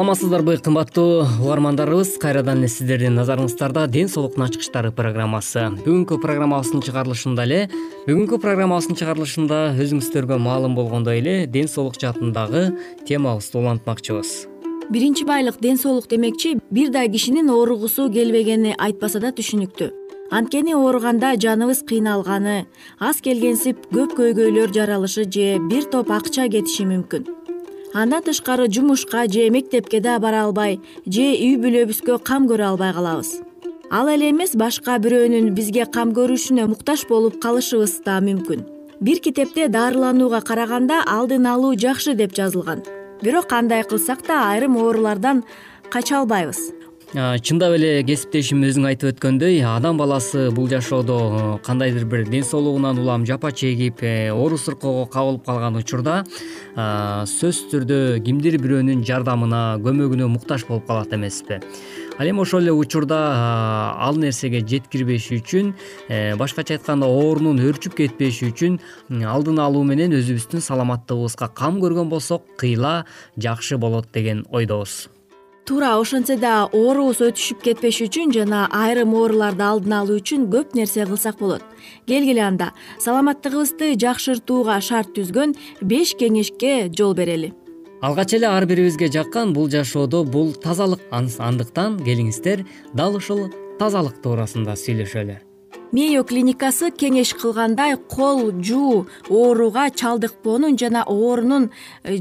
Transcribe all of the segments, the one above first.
саламатсыздарбы кымбаттуу угармандарыбыз. Кайрадан эле сиздердин назарыңыздарда ден соолуктун ачкычтары программасы. Бүгүнкү программабыздын чыгарылышында эле бүгүнкү программабыздын чыгарылышында өзүңүздөргө маалым болгондой эле ден соолук жаатындагы темабызды улантмакчыбыз. Биринчи байлык ден соолук демекчи бир да кишинин ооругусу келбегени айтпаса да түшүнүктүү. Анткени ооруганда жаныбыз кыйналганы аз келгенсип көп көйгөйлөр жаралышы же бир топ акча кетиши мүмкүн андан тышкары жумушка же мектепке да бара албай же үй бүлөбүзгө кам көрө албай калабыз. Ал эле эмес башка бирөөнүн бизге кам көрүшүнө муктаж болуп калышыбыз да мүмкүн. Бир китепте дарыланууга караганда алдын алуу жакшы деп жазылган. Бирок кандай кылсак да айрым оорулардан кача албайбыз чындап эле кесиптешим өзүң айтып өткөндөй адам баласы бул жашоодо э, кандайдыр бир ден соолугунан улам жапа чегип э, оору сыркоого кабылып калган учурда сөзсүз түрдө кимдир бирөөнүн жардамына көмөгүнө муктаж болуп калат эмеспи. Ал эми ошол эле учурда ал нерсеге жеткирбеш үчүн э, башкача айтканда оорунун өрчүп кетпеши үчүн алдын алуу менен өзүбүздүн саламаттыгыбызга кам көргөн болсок кыйла жакшы болот деген ойдобуз туура ошентсе да оорубуз өтүшүп кетпеш үчүн жана айрым ооруларды алдын алуу үчүн көп нерсе кылсак болот. Келгиле анда саламаттыгыбызды жакшыртууга шарт түзгөн беш кеңешке жол берели. Алгач эле ар бирибизге жаккан бул жашоодо бул тазалык андыктан келиңиздер дал ушул тазалык туурасында сүйлөшөлү мейо клиникасы кеңеш кылгандай кол жуу ооруга чалдыкпоонун жана оорунун э,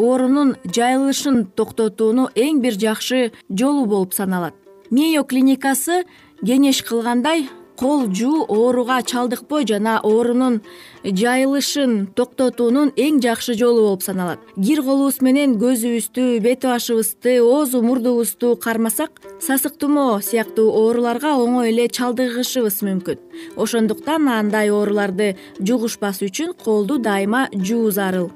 оорунун жайылышын токтотууну эң бир жакшы жолу болуп саналат. Мейо клиникасы кеңеш кылгандай кол жуу ооруга чалдыкпоо жана оорунун жайылышын токтотуунун эң жакшы жолу болуп саналат. Кир колубуз менен көзүбүздү бет башыбызды оозу мурдубузду кармасак сасык тумоо сыяктуу ооруларга оңой эле чалдыгышыбыз мүмкүн. Ошондуктан андай ооруларды жугушпас үчүн колду дайыма жуу зарыл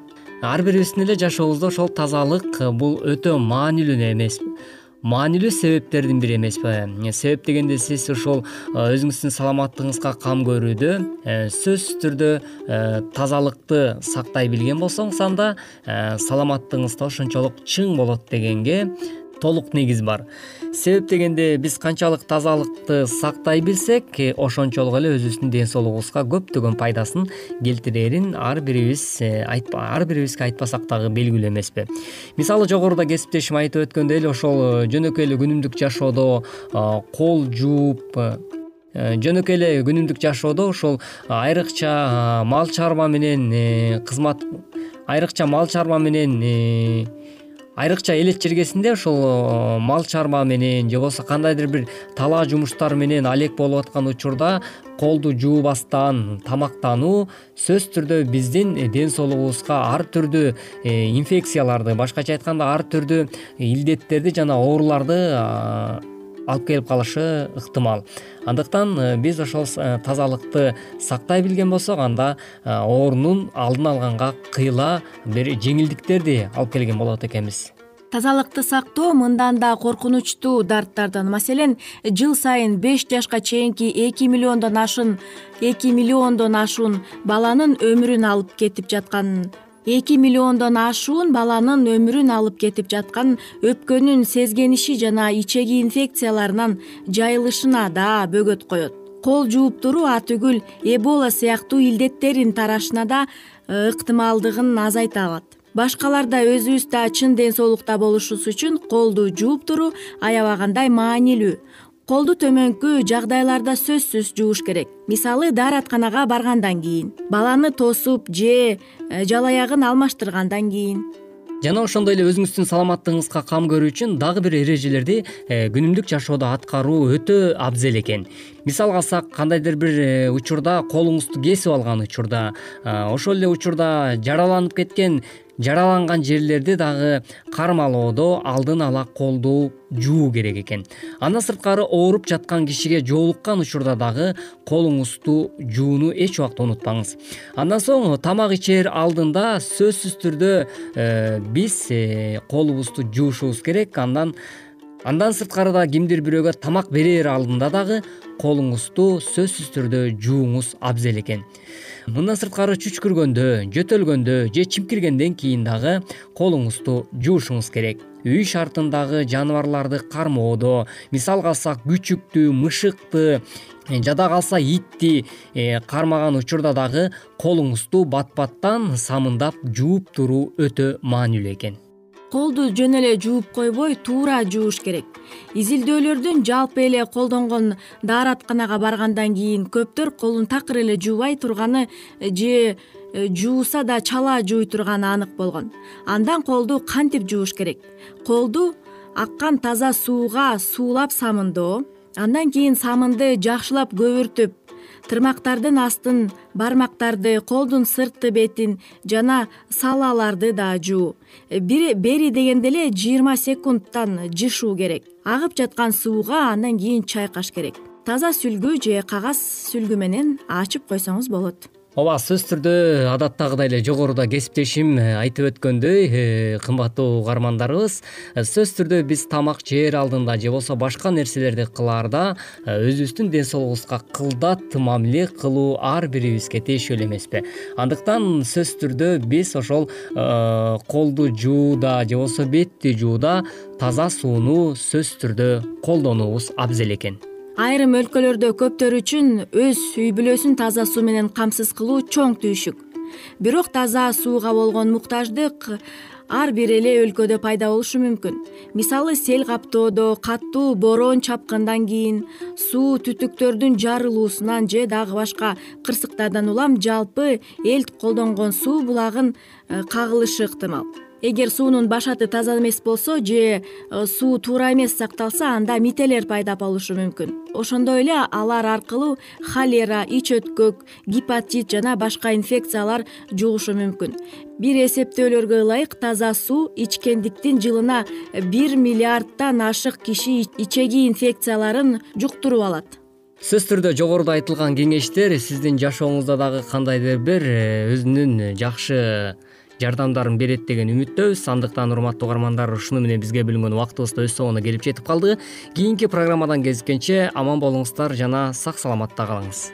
ар бирибиздин эле жашообузда ошол тазалык э, бул өтө маанилүү эмес. Маанилүү себептердин бири эмеспи э, себеп дегенде сиз ушул э, өзүңүздүн саламаттыгыңызга кам көрүүдө сөзсүз түрдө тазалыкты сактай билген болсоңуз анда саламаттыгыңыз да ошончолук чың болот дегенге толук негиз бар. Себеп дегенде биз канчалык тазалыкты сактай билсек э, ошончолук эле өзүбүздүн ден соолугубузга көптөгөн пайдасын келтирээрин ар бирибиз э, ар бирибизге айтпасак дагы белгилүү эмеспи. Мисалы жогоруда кесиптешим айтып өткөндөй эле ошол э, жөнөкөй эле күнүмдүк жашоодо кол жууп жөнөкөй эле күнүмдүк жашоодо ошол айрыкча мал чарба менен кызмат айрыкча мал чарба менен айрыкча элет жергесинде ушул э, мал чарба менен же болбосо кандайдыр бир талаа жумуштар менен алек болуп аткан учурда колду жуубастан тамактануу сөзсүз түрдө биздин ден соолугубузга ар түрдүү э, инфекцияларды башкача айтканда ар түрдүү илдеттерди жана ооруларды алып келип калышы ыктымал. Андыктан э, биз ошол тазалыкты сактай билген болсок анда оорунун алдын алганга кыйла бир жеңилдиктерди алып келген болот экенбиз. Тазалыкты сактоо мындан да коркунучтуу дарттардан. Маселен жыл сайын беш жашка чейинки эки миллиондон ашын эки миллиондон ашуун баланын өмүрүн алып кетип жаткан эки миллиондон ашуун баланын өмүрүн алып кетип жаткан өпкөнүн сезгениши жана ичеги инфекцияларынын жайылышына да бөгөт коет. Кол жууп туруу атүгүл эбола сыяктуу илдеттердин тарашына да э, ыктымалдыгын азайта алат башкалардай өзүбүз да чын ден соолукта болушубуз үчүн колду жууп туруу аябагандай маанилүү колду төмөнкү жагдайларда сөзсүз жууш керек. Мисалы дааратканага баргандан кийин баланы тосуп же э, жал аягын алмаштыргандан кийин. Жана ошондой эле өзүңүздүн саламаттыгыңызга кам көрүү үчүн дагы бир эрежелерди э, күнүмдүк жашоодо аткаруу өтө абзел экен. Мисалга алсак кандайдыр бир э, учурда колуңузду кесип алган учурда ошол эле учурда жараланып кеткен жараланган жерлерди дагы кармалоодо алдын ала колду жуу керек экен. Андан сырткары ооруп жаткан кишиге жолуккан учурда дагы колуңузду жууну эч убакта унутпаңыз. Андан соң тамак ичер алдында сөзсүз түрдө э, биз э, колубузду жуушубуз керек. Андан андан сырткары да кимдир бирөөгө тамак берер алдында дагы колуңузду сөзсүз түрдө жууңуз абзел экен. Мындан сырткары чүчкүргөндө жөтөлгөндө же чимкиргенден кийин дагы колуңузду жуушуңуз керек. Үй шартындагы жаныбарларды кармоодо мисалга алсак күчүктү мышыкты жада калса итти э, кармаган учурда дагы колуңузду бат баттан самындап жууп туруу өтө маанилүү экен колду жөн эле жууп койбой туура жууш керек. Изилдөөлөрдүн жалпы эле колдонгон дааратканага баргандан кийин көптөр колун такыр эле жуубай турганы же э, жууса да чала жууй турганы анык болгон. Андан колду кантип жууш керек? Колду аккан таза сууга суулап самындоо андан кийин самынды жакшылап көбүртүп тырмактардын астын бармактарды колдун сырткы бетин жана салаларды да жуу. Бери дегенде эле жыйырма секундтан жышуу керек. Агып жаткан сууга андан кийин чайкаш керек. Таза сүлгү же кагаз сүлгү менен ачып койсоңуз болот ооба сөзсүз түрдө адаттагыдай эле жогоруда кесиптешим э, айтып өткөндөй э, кымбаттуу угармандарыбыз. Э, сөзсүз түрдө биз тамак жээр алдында же болбосо башка нерселерди кылаарда өзүбүздүн ден соолугубузга кылдат мамиле кылуу ар бирибизге тиешелүү эмеспи. Андыктан сөзсүз түрдө биз ошол колду жууда же болбосо бетти жууда таза сууну сөзсүз түрдө колдонуубуз абзел экен айрым өлкөлөрдө көптөр үчүн өз үй бүлөсүн таза суу менен камсыз кылуу чоң түйшүк. Бирок таза сууга болгон муктаждык ар бир эле өлкөдө пайда болушу мүмкүн. Мисалы сел каптоодо катуу бороон чапкандан кийин суу түтүктөрдүн жарылуусунан же дагы башка кырсыктардан улам жалпы эл колдонгон суу булагын э, кагылышы ыктымал эгер суунун башаты таза эмес болсо же э, суу туура эмес сакталса анда мителер пайда болушу мүмкүн. Ошондой эле алар аркылуу холера ич өткөк гепатит жана башка инфекциялар жугушу мүмкүн. Бир эсептөөлөргө ылайык таза суу ичкендиктин жылына бир миллиарддан ашык киши ичеги инфекцияларын жуктуруп алат. Сөзсүз түрдө жогоруда айтылган кеңештер сиздин жашооңузда дагы кандайдыр бир э, өзүнүн жакшы жардамдарын берет деген үмүттөбүз. Андыктан урматтуу угармандар ушуну менен бизге бөлүнгөн убактыбыз да өз соңуна келип жетип калды. Кийинки программадан кезишкенче аман болуңуздар жана сак саламатта калыңыз.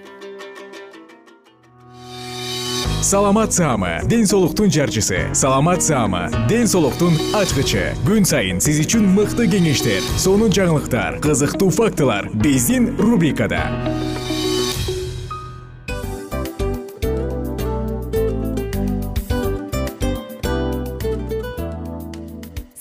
Саламат саама ден соолуктун жарчысы. Саламат саама ден соолуктун ачкычы. Күн сайын сиз үчүн мыкты кеңештер сонун жаңылыктар кызыктуу фактылар. Биздин рубрикада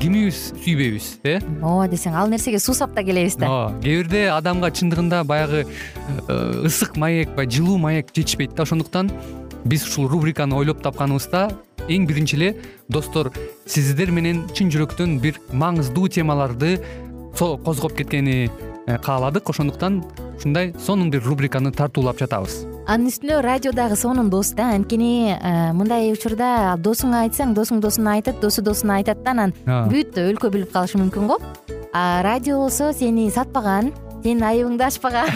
кимибиз сүйбөйбүз э? Ооба десең ал нерсеге суусап да келебиз да. Ооба кээ бирде адамга чындыгында баягы э, ысык маек баягы жылуу маек жетишпейт да. Ошондуктан биз ушул рубриканы ойлоп тапканыбызда эң биринчи эле достор сиздер менен чын жүрөктөн бир маңыздуу темаларды козгоп кеткени э, кааладык. Ошондуктан ушундай сонун бир рубриканы тартуулап жатабыз анын үстүнө радио дагы сонун дос да анткени э, мындай учурда досуңа айтсаң досуң досуна айтат досу досуна айтат да анан бүт өлкө билип калышы мүмкүн го. А радио болсо сени сатпаган сенин айыбыңды ачпаган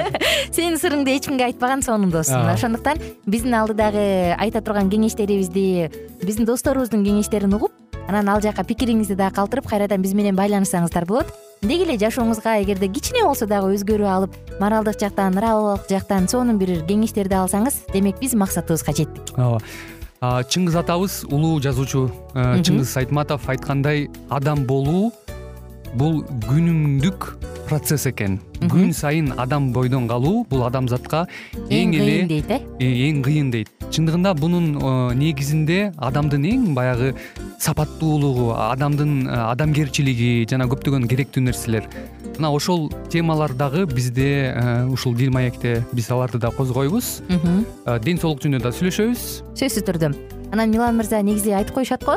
сенин сырыңды эч кимге айтпаган сонун дос мына ошондуктан биздин алдыдагы айта турган кеңештерибизди биздин досторубуздун кеңештерин угуп анан ал жака пикириңизди дагы калтырып кайрадан биз менен байланышсаңыздар болот деги эле жашооңузга эгерде кичине болсо дагы өзгөрүү алып моралдык жактан нравовалык жактан сонун бир кеңештерди алсаңыз демек биз максатыбызга жеттик. Ооба. Чыңгыз атабыз улуу жазуучу э, чыңгыз айтматов айткандай адам болуу бул күнүмдүк процесс экен. Күн сайын адам бойдон калуу бул адамзатка эң эле кыйын дейт э? э эң кыйын дейт. Чындыгында бунун э, негизинде адамдын эң баягы сапаттуулугу адамдын э, адамгерчилиги жана көптөгөн керектүү нерселер. Мына ошол темалар дагы бизде ушул дил маекте биз аларды да козгойбуз. Ден соолук жөнүндө да сүйлөшөбүз. Сөзсүз түрдө. Анан милан мырза негизи айтып коюшат го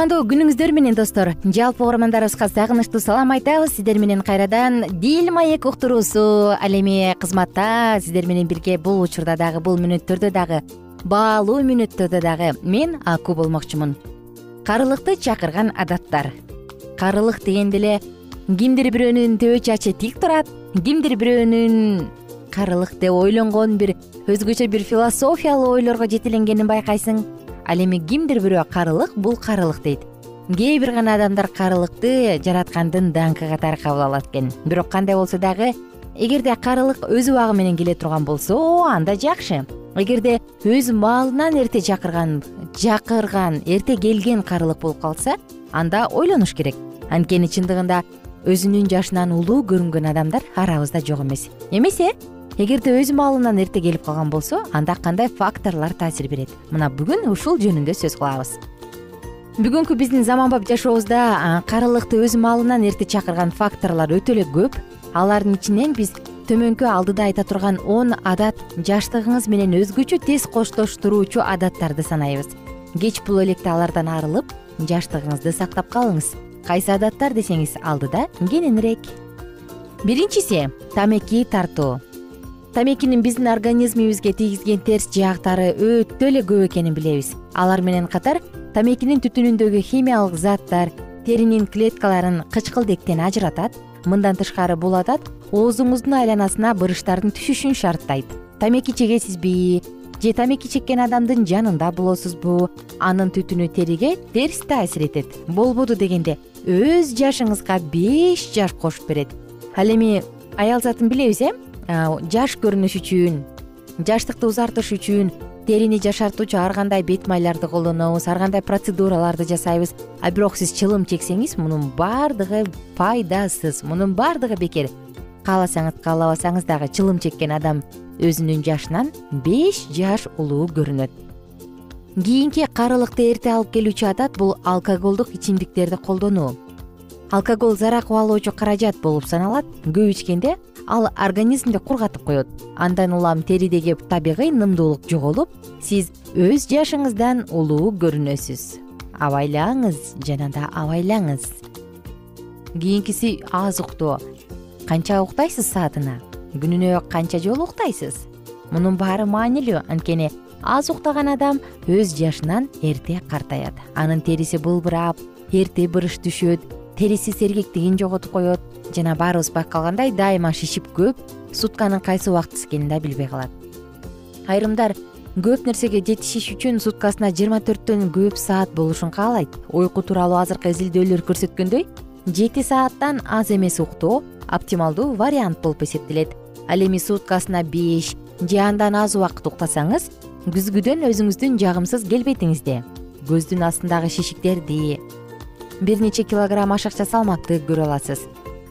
кутмандуу күнүңүздөр менен достор. Жалпы угармандарыбызга сагынычтуу салам айтабыз. Сиздер менен кайрадан дил маек уктуруусу ал эми кызматта сиздер менен бирге бул учурда дагы бул мүнөттөрдө дагы баалуу мүнөттөрдө дагы мен аку болмокчумун. Карылыкты чакырган адаттар. Карылык дегенде эле кимдир бирөөнүн төбө чачы тик турат кимдир бирөөнүн карылык деп ойлонгон бир өзгөчө бир философиялуу ойлорго жетеленгенин байкайсың ал эми кимдир бирөө карылык бул карылык дейт. Кээ бир гана адамдар карылыкты жараткандын даңкы катары кабыл алат экен. Бирок кандай болсо дагы эгерде карылык өз убагы менен келе турган болсо анда жакшы. Эгерде өз маалынан эрте чакырган чакырган эрте келген карылык болуп калса анда ойлонуш керек. Анткени чындыгында өзүнүн жашынан улуу көрүнгөн адамдар арабызда жок эмес. Эмесе эгерде өз маалынан эрте келип калган болсо анда кандай факторлор таасир берет? Мына бүгүн ушул жөнүндө сөз кылабыз. Бүгүнкү биздин заманбап жашообузда карылыкты өз маалынан эрте чакырган факторлор өтө эле көп. Алардын ичинен биз төмөнкү алдыда айта турган он адат жаштыгыңыз менен өзгөчө тез коштоштуруучу адаттарды санайбыз. Кеч бул электе алардан арылып жаштыгыңызды сактап калыңыз. Кайсы адаттар десеңиз алдыда кененирээк. Биринчиси тамеки тартуу тамекинин биздин организмибизге тийгизген терс жаактары өтө эле көп экенин билебиз. Алар менен катар тамекинин түтүнүндөгү химиялык заттар теринин клеткаларын кычкылдектен ажыратат мындан тышкары бул адат оозуңуздун айланасына бырыштардын түшүшүн шарттайт. Тамеки чегесизби же тамеки чеккен адамдын жанында болосузбу? Анын түтүнү териге терс таасир этет. Болбоду дегенде өз жашыңызга беш жаш кошуп берет. Ал эми аял затын билебиз э жаш көрүнүш үчүн жаштыкты узартыш үчүн терини жашартуучу ар кандай бет майларды колдонобуз ар кандай процедураларды жасайбыз. А бирок сиз чылым чексеңиз мунун баардыгы пайдасыз мунун баардыгы бекер. Кааласаңыз каалабасаңыз дагы чылым чеккен адам өзүнүн жашынан беш жаш улуу көрүнөт. Кийинки карылыкты эрте алып келүүчү адат бул алкоголдук ичимдиктерди колдонуу алкоголь зара кубалоочу каражат болуп саналат көп ичкенде ал организмди кургатып коет. Андан улам теридеги табигый нымдуулук жоголуп сиз өз жашыңыздан улуу көрүнөсүз. Абайлаңыз жана да абайлаңыз. Кийинкиси аз уктоо. Канча уктайсыз саатына? Күнүнө канча жолу уктайсыз? Мунун баары маанилүү. Анткени аз уктаган адам өз жашынан эрте картаят. Анын териси былбырап эрте бырыш түшөт териси сергектигин жоготуп коет. Жана баарыбыз байкагандай дайыма шишип көп сутканын кайсы убактысы экенин да билбей калат. Айрымдар көп нерсеге жетишиш үчүн суткасына жыйырма төрттөн көп саат болушун каалайт. Уйку тууралуу азыркы изилдөөлөр көрсөткөндөй жети сааттан аз эмес уктоо оптималдуу вариант болуп эсептелет. Ал эми суткасына беш же андан аз убакыт уктасаңыз күзгүдөн өзүңүздүн жагымсыз келбетиңизди көздүн астындагы шишиктерди бир нече килограмм ашыкча салмакты көрө аласыз.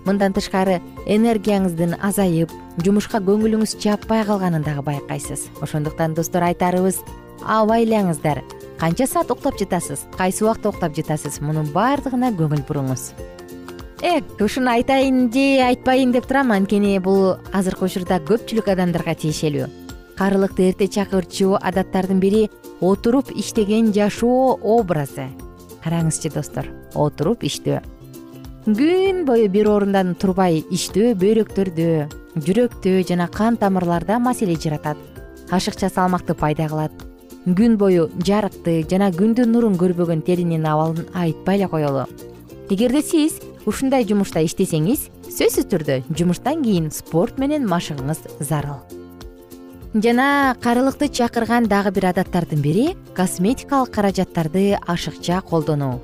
Мындан тышкары энергияңыздын азайып жумушка көңүлүңүз жаппай калганын дагы байкайсыз. Ошондуктан достор айтарыбыз абайлаңыздар. Канча саат уктап жатасыз? Кайсы убакта уктап жатасыз? Мунун баардыгына көңүл буруңуз. Эк ушуну айтайын же айтпайын деп турам анткени бул азыркы учурда көпчүлүк адамдарга тиешелүү. Карылыкты эрте чакырчу адаттардын бири отуруп иштеген жашоо образы караңызчы достор отуруп иштөө. Күн бою бир орундан турбай иштөө бөйрөктөрдө жүрөктө жана кан тамырларда маселе жаратат. Ашыкча салмакты пайда кылат. Күн бою жарыкты жана күндүн нурун көрбөгөн теринин абалын айтпай эле коелу. Эгерде сиз ушундай жумушта иштесеңиз сөзсүз түрдө жумуштан кийин спорт менен машыгыңыз зарыл жана карылыкты чакырган дагы бир адаттардын бири косметикалык каражаттарды ашыкча колдонуу.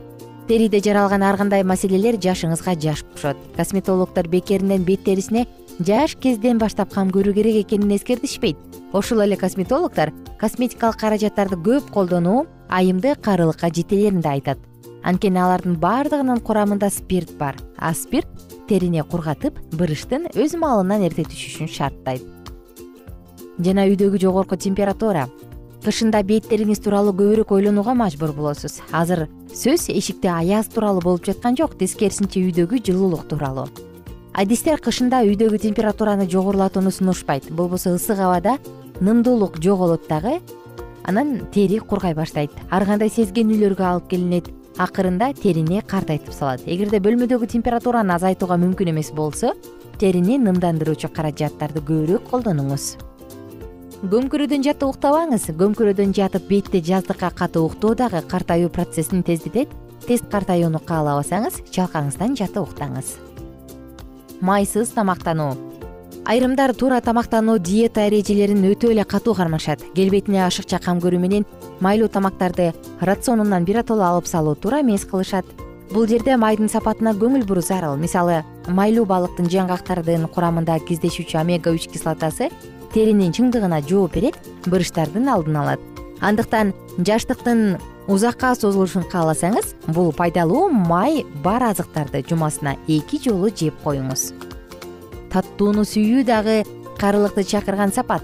Териде жаралган ар кандай маселелер жашыңызга жаш кушат косметологдор бекеринен бет терисине жаш кезден баштап кам көрүү керек экенин эскертишпейт. Ошол эле косметологдор косметикалык каражаттарды көп колдонуу айымды карылыкка жетелерин да айтат. Анткени алардын баардыгынын курамында спирт бар. А спирт терини кургатып бырыштын өз маалынан эрте түшүшүн шарттайт жана үйдөгү жогорку температура. Кышында беттериңиз тууралуу көбүрөөк ойлонууга мажбур болосуз. Азыр сөз эшикте аяз тууралуу болуп жаткан жок тескерисинче үйдөгү жылуулук тууралуу. Адистер кышында үйдөгү температураны жогорулатууну сунушпайт. Болбосо ысык абада нымдуулук жоголот дагы анан тери кургай баштайт. Ар кандай сезгенүүлөргө алып келинет акырында терини картайтып салат. Эгерде бөлмөдөгү температураны азайтууга мүмкүн эмес болсо терини нымдандыруучу каражаттарды көбүрөөк колдонуңуз көмкөрүүдөн жатып уктабаңыз көмкөрүүдөн жатып бетти жаздыкка катуу уктоо дагы картаюу процессин тездетет тез картаюуну каалабасаңыз чалкаңыздан жатып уктаңыз майсыз тамактануу айрымдар туура тамактануу диета эрежелерин өтө эле катуу кармашат. Келбетине ашыкча кам көрүү менен майлуу тамактарды рационунан биротоло алып салуу туура эмес кылышат. Бул жерде майдын сапатына көңүл буруу зарыл. Мисалы майлуу балыктын жаңгактардын курамында кездешүүчү омега үч кислотасы теринин чыңдыгына жооп берет бырыштардын алдын алат. Андыктан жаштыктын узакка созулушун кааласаңыз бул пайдалуу май бар азыктарды жумасына эки жолу жеп коюңуз. Таттууну сүйүү дагы карылыкты чакырган сапат.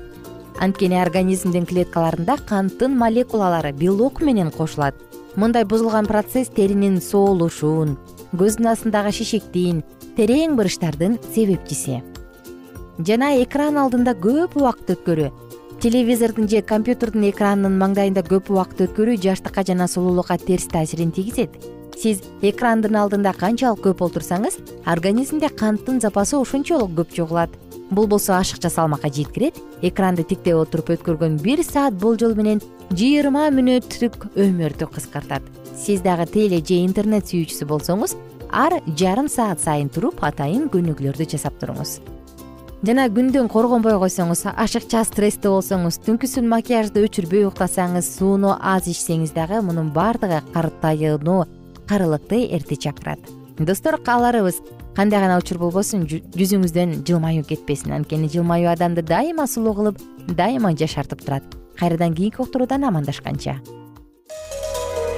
Анткени организмдин клеткаларында канттын молекулалары белок менен кошулат. Мындай бузулган процесс теринин соолушун көздүн астындагы шишиктин терең бырыштардын себепчиси жана экран алдында көп убакыт өткөрүү. Телевизордун же компьютердун экранынын маңдайында көп убакыт өткөрүү жаштыкка жана сулуулукка терс таасирин тийгизет. Сиз экрандын алдында канчалык көп отурсаңыз организмде канттын запасы ошончолук көп чогулат. Бул болсо ашыкча салмакка жеткирет экранды тиктеп отуруп өткөргөн бир саат болжол менен жыйырма мүнөттүк өмүрдү кыскартат. Сиз дагы теле же интернет сүйүүчүсү болсоңуз ар жарым саат сайын туруп атайын көнүгүүлөрдү жасап туруңуз жана күндөн коргонбой койсоңуз ашыкча стрессте болсоңуз түнкүсүн макияжды өчүрбөй уктасаңыз сууну аз ичсеңиз дагы мунун баардыгы картаюуну карылыкты эрте чакырат. Достор кааларыбыз кандай гана учур болбосун жүзүңүздөн жылмаюу кетпесин анткени жылмаюу адамды дайыма сулуу кылып дайыма жашартып турат. Кайрадан кийинки уктуруудан амандашканча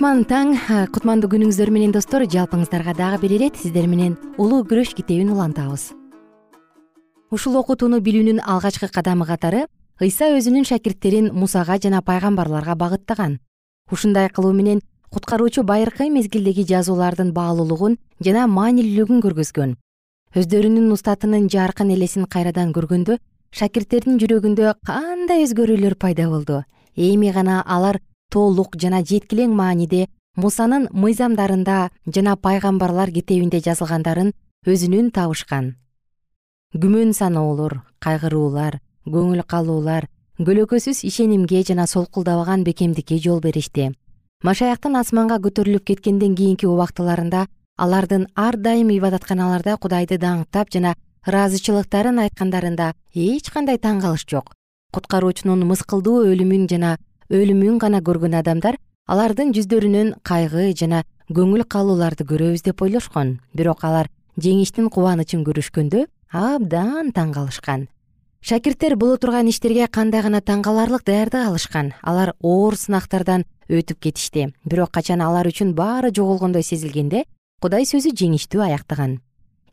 кутман таң. Кутмандуу күнүңүздөр менен достор жалпыңыздарга дагы бир ирет сиздер менен улуу күрөш китебин улантабыз. Ушул окутууну билүүнүн алгачкы кадамы катары ыйса өзүнүн шакирттерин мусага жана пайгамбарларга багыттаган. Ушундай кылуу менен куткаруучу байыркы мезгилдеги жазуулардын баалуулугун жана маанилүүлүгүн көргөзгөн. Өздөрүнүн устатынын жаркын элесин кайрадан көргөндө шакирттердин жүрөгүндө кандай өзгөрүүлөр пайда болду? Эми гана алар толук жана жеткилең мааниде мусанын мыйзамдарында жана пайгамбарлар китебинде жазылгандарын өзүнүн табышкан. Күмөн саноолор кайгыруулар көңүл калуулар көлөкөсүз ишенимге жана солкулдабаган бекемдикке жол беришти. Машаяктын асманга көтөрүлүп кеткенден кийинки убактыларында алардын ар дайым ибадатканаларда кудайды даңктап жана ыраазычылыктарын айткандарында эч кандай таң калыш жок. Куткаруучунун мыскылдуу өлүмүн жана өлүмүн гана көргөн адамдар алардын жүздөрүнөн кайгы жана көңүл калууларды көрөбүз деп ойлошкон. Бирок алар жеңиштин кубанычын көрүшкөндө абдан таң калышкан шакирттер боло турган иштерге кандай гана таң каларлык даярдык алышкан. Алар оор сынактардан өтүп кетишти. Бирок качан алар үчүн баары жоголгондой сезилгенде кудай сөзү жеңиштүү аяктаган.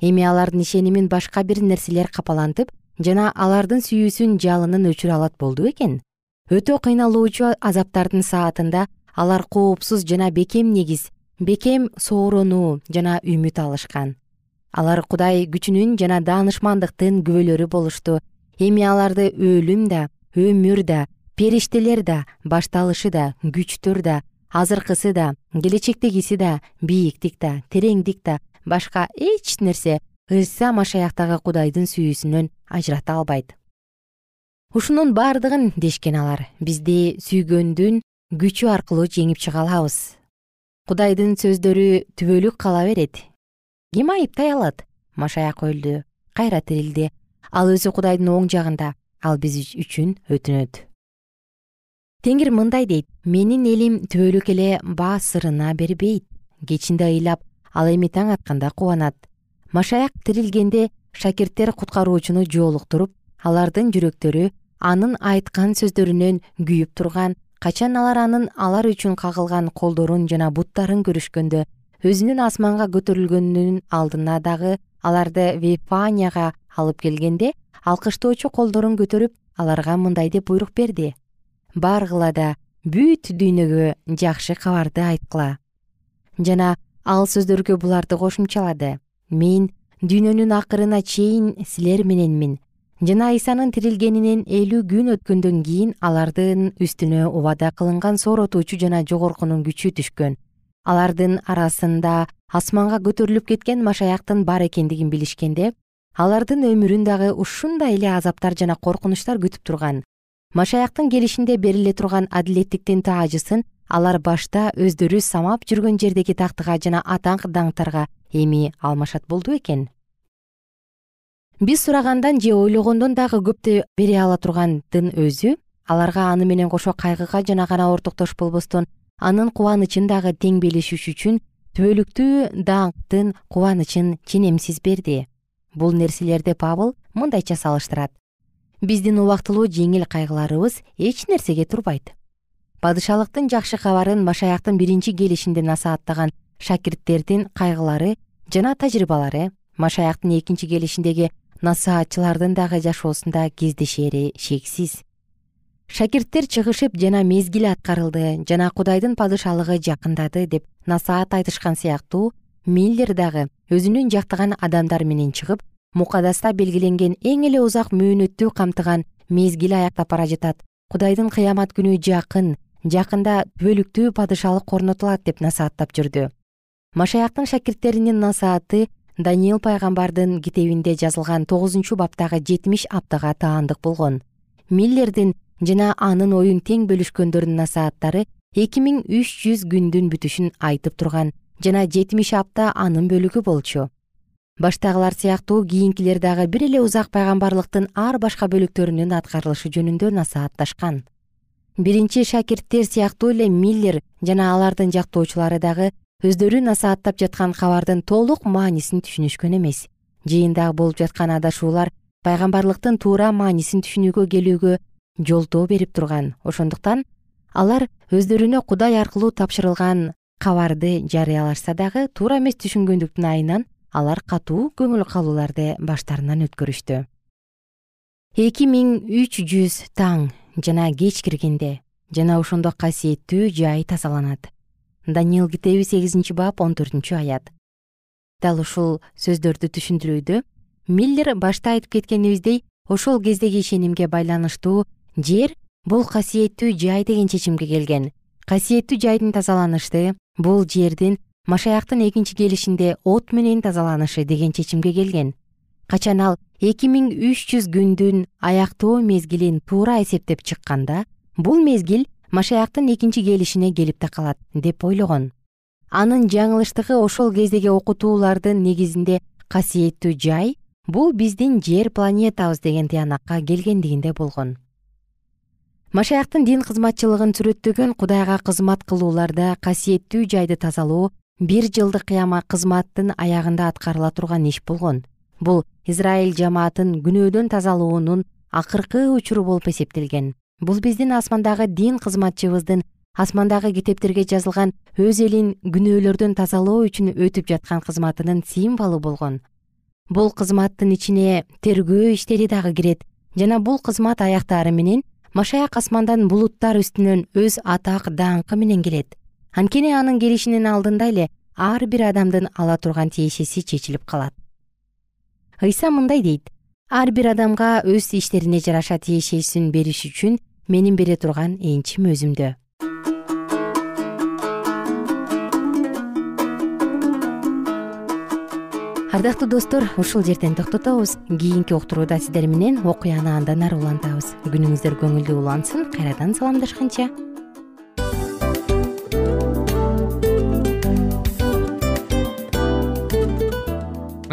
Эми алардын ишенимин башка бир нерселер капалантып жана алардын сүйүүсүн жалынын өчүрө алат болду бекен өтө кыйналуучу азаптардын саатында алар коопсуз жана бекем негиз бекем сооронуу жана үмүт алышкан. Алар кудай күчүнүн жана даанышмандыктын күбөлөрү болушту. Эми аларды өлүм да өмүр да периштелер да башталышы да күчтөр да азыркысы да келечектегиси да бийиктик да тереңдик да башка эч нерсе ыйса машаяктагы кудайдын сүйүүсүнөн ажырата албайт ушунун баардыгын дешкен алар. Бизди сүйгөндүн күчү аркылуу жеңип чыга алабыз. Кудайдын сөздөрү түбөлүк кала берет. Ким айыптай алат? Машаяк өлдү кайра тирилди ал өзү кудайдын оң жагында. Ал биз үчүн өтүнөт. Теңир мындай дейт. Менин элим түбөлүк эле баа сырына бербейт. Кечинде ыйлап ал эми таң атканда кубанат машаяк тирилгенде шакирттер куткаруучуну жоолуктуруп алардын жүрөктөрү анын айткан сөздөрүнөн күйүп турган качан алар анын алар үчүн кагылган колдорун жана буттарын көрүшкөндө өзүнүн асманга көтөрүлгөнүнүн алдына дагы аларды вифанияга алып келгенде алкыштоочу колдорун көтөрүп аларга мындай деп буйрук берди. Баргыла да бүт дүйнөгө жакшы кабарды айткыла жана ал сөздөргө буларды кошумчалады. Мен дүйнөнүн акырына чейин силер мененмин жана ыйсанын тирилгенинен элүү күн өткөндөн кийин алардын үстүнө убада кылынган сооротуучу жана жогоркунун күчү түшкөн. Алардын арасында асманга көтөрүлүп кеткен машаяктын бар экендигин билишкенде алардын өмүрүн дагы ушундай эле азаптар жана коркунучтар күтүп турган. Машаяктын келишинде бериле турган адилеттиктин таажысын алар башта өздөрү самап жүргөн жердеги тактыга жана атаң даңктарга эми алмашат болду бекен биз сурагандан же ойлогондон дагы көптү бере ала тургандын өзү аларга аны менен кошо кайгыга жана гана ортоктош болбостон анын кубанычын дагы тең белишиш үчүн түбөлүктүү даңктын кубанычын ченемсиз берди. Бул нерселерди пабыл мындайча салыштырат. Биздин убактылуу жеңил кайгыларыбыз эч нерсеге турбайт. Падышалыктын жакшы кабарын машаяктын биринчи келишинде насааттаган шакирттердин кайгылары жана тажрыйбалары машаяктын экинчи келишиндеги насаатчылардын дагы жашоосунда кездешери шексиз. Шакирттер чыгышып жана мезгили аткарылды жана кудайдын падышалыгы жакындады деп насаат айтышкан сыяктуу миллер дагы өзүнүн жактаган адамдар менен чыгып мукадаста белгиленген эң эле узак мөөнөттү камтыган мезгил аяктап бара жатат. Кудайдын кыямат күнү жакын жакында түбөлүктүү падышалык орнотулат деп насааттап жүрдү. Машаяктын шакирттеринин насааты даниил пайгамбардын китебинде жазылган тогузунчу баптагы жетимиш аптага таандык болгон. Миллердин жана анын оюн тең бөлүшкөндөрдүн насааттары эки миң үч жүз күндүн бүтүшүн айтып турган жана жетимиш апта анын бөлүгү болчу. Баштагылар сыяктуу кийинкилер дагы бир эле узак пайгамбарлыктын ар башка бөлүктөрүнүн аткарылышы жөнүндө насаатташкан. Биринчи шакирттер сыяктуу эле миллер жана алардын жактоочулары дагы өздөрү насааттап жаткан кабардын толук маанисин түшүнүшкөн эмес. Жыйында болуп жаткан адашуулар пайгамбарлыктын туура маанисин түшүнүүгө келүүгө жолтоо берип турган. Ошондуктан алар өздөрүнө кудай аркылуу тапшырылган кабарды жарыялашса дагы туура эмес түшүнгөндүктүн айынан алар катуу көңүл калууларды баштарынан өткөрүштү. Эки миң үч жүз таң жана кеч киргенде жана ошондо касиеттүү жай тазаланат даниил китеби сегизинчи бап он төртүнчү аят. Дал ушул сөздөрдү түшүндүрүүдө миллер башта айтып кеткенибиздей ошол кездеги ишенимге байланыштуу жер бул касиеттүү жай деген чечимге келген. Касиеттүү жайдын тазаланышы бул жердин машаяктын экинчи келишинде от менен тазаланышы деген чечимге келген. Качан ал эки миң үч жүз күндүн аяктоо мезгилин туура эсептеп чыкканда бул мезгил машаяктын экинчи келишине келип такалат деп ойлогон. Анын жаңылыштыгы ошол кездеги окутуулардын негизинде касиеттүү жай бул биздин жер планетабыз деген тыянакка келгендигинде болгон. Машаяктын дин кызматчылыгын сүрөттөгөн кудайга кызмат кылууларда касиеттүү жайды тазалоо бир жылдык кыяма кызматтын аягында аткарыла турган иш болгон. Бул израиль жамаатын күнөөдөн тазалоонун акыркы учуру болуп эсептелген бул биздин асмандагы дин кызматчыбыздын асмандагы китептерге жазылган өз элин күнөөлөрдөн тазалоо үчүн өтүп жаткан кызматынын символу болгон. Бул кызматтын ичине тергөө иштери дагы кирет жана бул кызмат аяктаары менен машаяк асмандан булуттар үстүнөн өз атак даңкы менен келет. Анткени анын келишинин алдында эле ар бир адамдын ала турган тиешеси чечилип калат. Ыйса мындай дейт. Ар бир адамга өз иштерине жараша тиешесин бериш үчүн менин бере турган энчим өзүмдө ардактуу достор ушул жерден токтотобуз. Кийинки уктурууда сиздер менен окуяны андан ары улантабыз. Күнүңүздөр көңүлдүү улансын кайрадан саламдашканча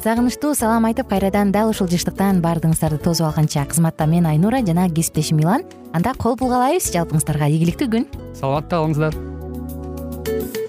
сагынычтуу салам айтып кайрадан дал ушул жыштыктан баардыгыңыздарды тосуп алганча. Кызматта мен айнура жана кесиптешим милан. Анда кол пул жалпыңыздарга ийгиликтүү күн. Саламатта калыңыздар.